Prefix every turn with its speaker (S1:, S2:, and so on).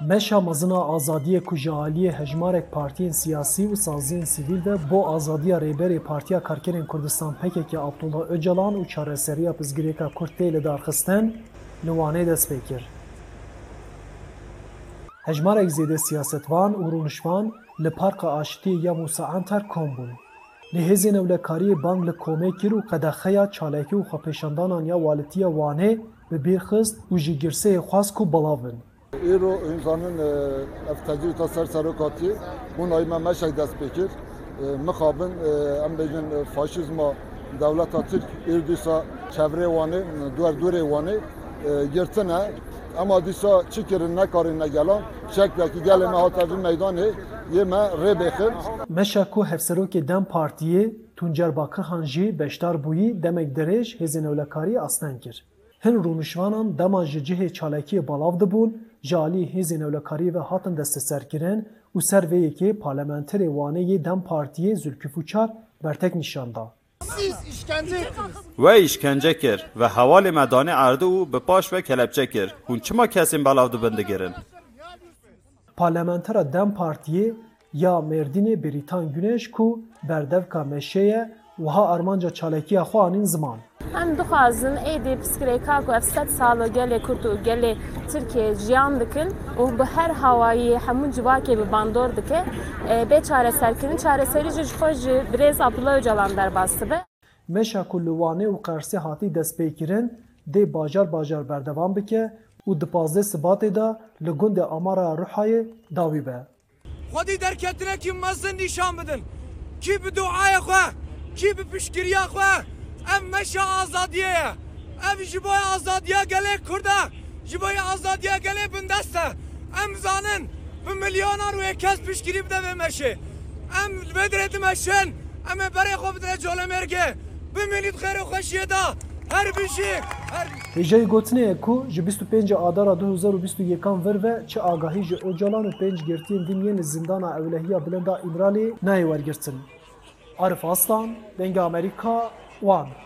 S1: Meşa mezina azadiye ku ji aliyê hejmarek partiyên siyasî û saziyên sivîl de bo azadiya rêberê Partiya Karkerên Kurdistan PKK Abdullah Öcalan û çareseriya Pizgirêka Kurd tê li darxistin li Wanê dest pê kir. Hejmarek zêde siyasetvan û rûnişvan li Parka Aşitî ya Musa Anter kom bûn. Li hêzên ewlekariyê bang li komê kir û qedexeya çalekî û xwepêşandanan ya walitiya Wanê bi bêr xist û ji girseyê xwast ku belav bin.
S2: Îro înjanên ev tecrüta ser serokatî hûn ayma meşek dest pêkir. E, Mixabin e, em bêjin faşîzma dewleta Tirk îrdîsa çevrê wanê duwer durê girtine e, ama dîsa çi kirin nekarin negelan şeklekî gelê me hata vî meydanê yê me rê
S1: Dem Partiyê Tuncer Bakırhan jî beşdar bûyî demek derêj hêzên ewlekariyê asten kir. Hin rûnişvanan dema ji cihê çalekiyê balav dibûn, alî hêzên ewlekariyê ve hatin desteserkirin û ser vê yekê parlamenterê Waneyê Dem Partiyê Zülküfû Çar bertek nîşanda.
S3: Siz işkence.
S4: We işkence kir ve hevalê me danê erdê û bi paş ve kelepçe kir. Hûn çima kesên belav dibin digirin?
S1: Parlamentera Dem Partiyê ya Mêrdînê Beritan Güneş ku berdevka meşeye wiha armanca çalekiya xwe anîn ziman.
S5: Em dixwazin êdî pirsgirêka ku ev sed sal gelê Kurd û gelê Tirkiyeyê dikin û bi her hawayî hemû civakê bi bandor dike bê çareserkirin çareserî ji ji xwe ji Birêz Abdullah Öcalan derbas dibe.
S1: Meşa ku li Wanê û Qersê hatî destpêkirin dê bajar berdevam bike û di pazê sibatê de li Amara Rihayê dawî be.
S6: Xwedî derketine kî mezin nîşan bidin. Kî bi duaya xwe, kî bi pişkiriya xwe, ام مشا آزادیه ام جبای آزادیه گله کرده جبای آزادیه گله بندسته ام زانن به میلیونان و کس پشگیری بده به مشه ام بدرت مشن ام برای خو بدره جوله مرگه به میلیت خیر و خوشیه دا هر بشی هر
S1: Hêjeyê gotinê ye ku ji 25 Adara 2021 vir ve çi agahî ji Öcalan û pênc girtiyên din yên li zindana Ewlehiya Bilinda İmralê nayê wergirtin. Arif Aslan, one.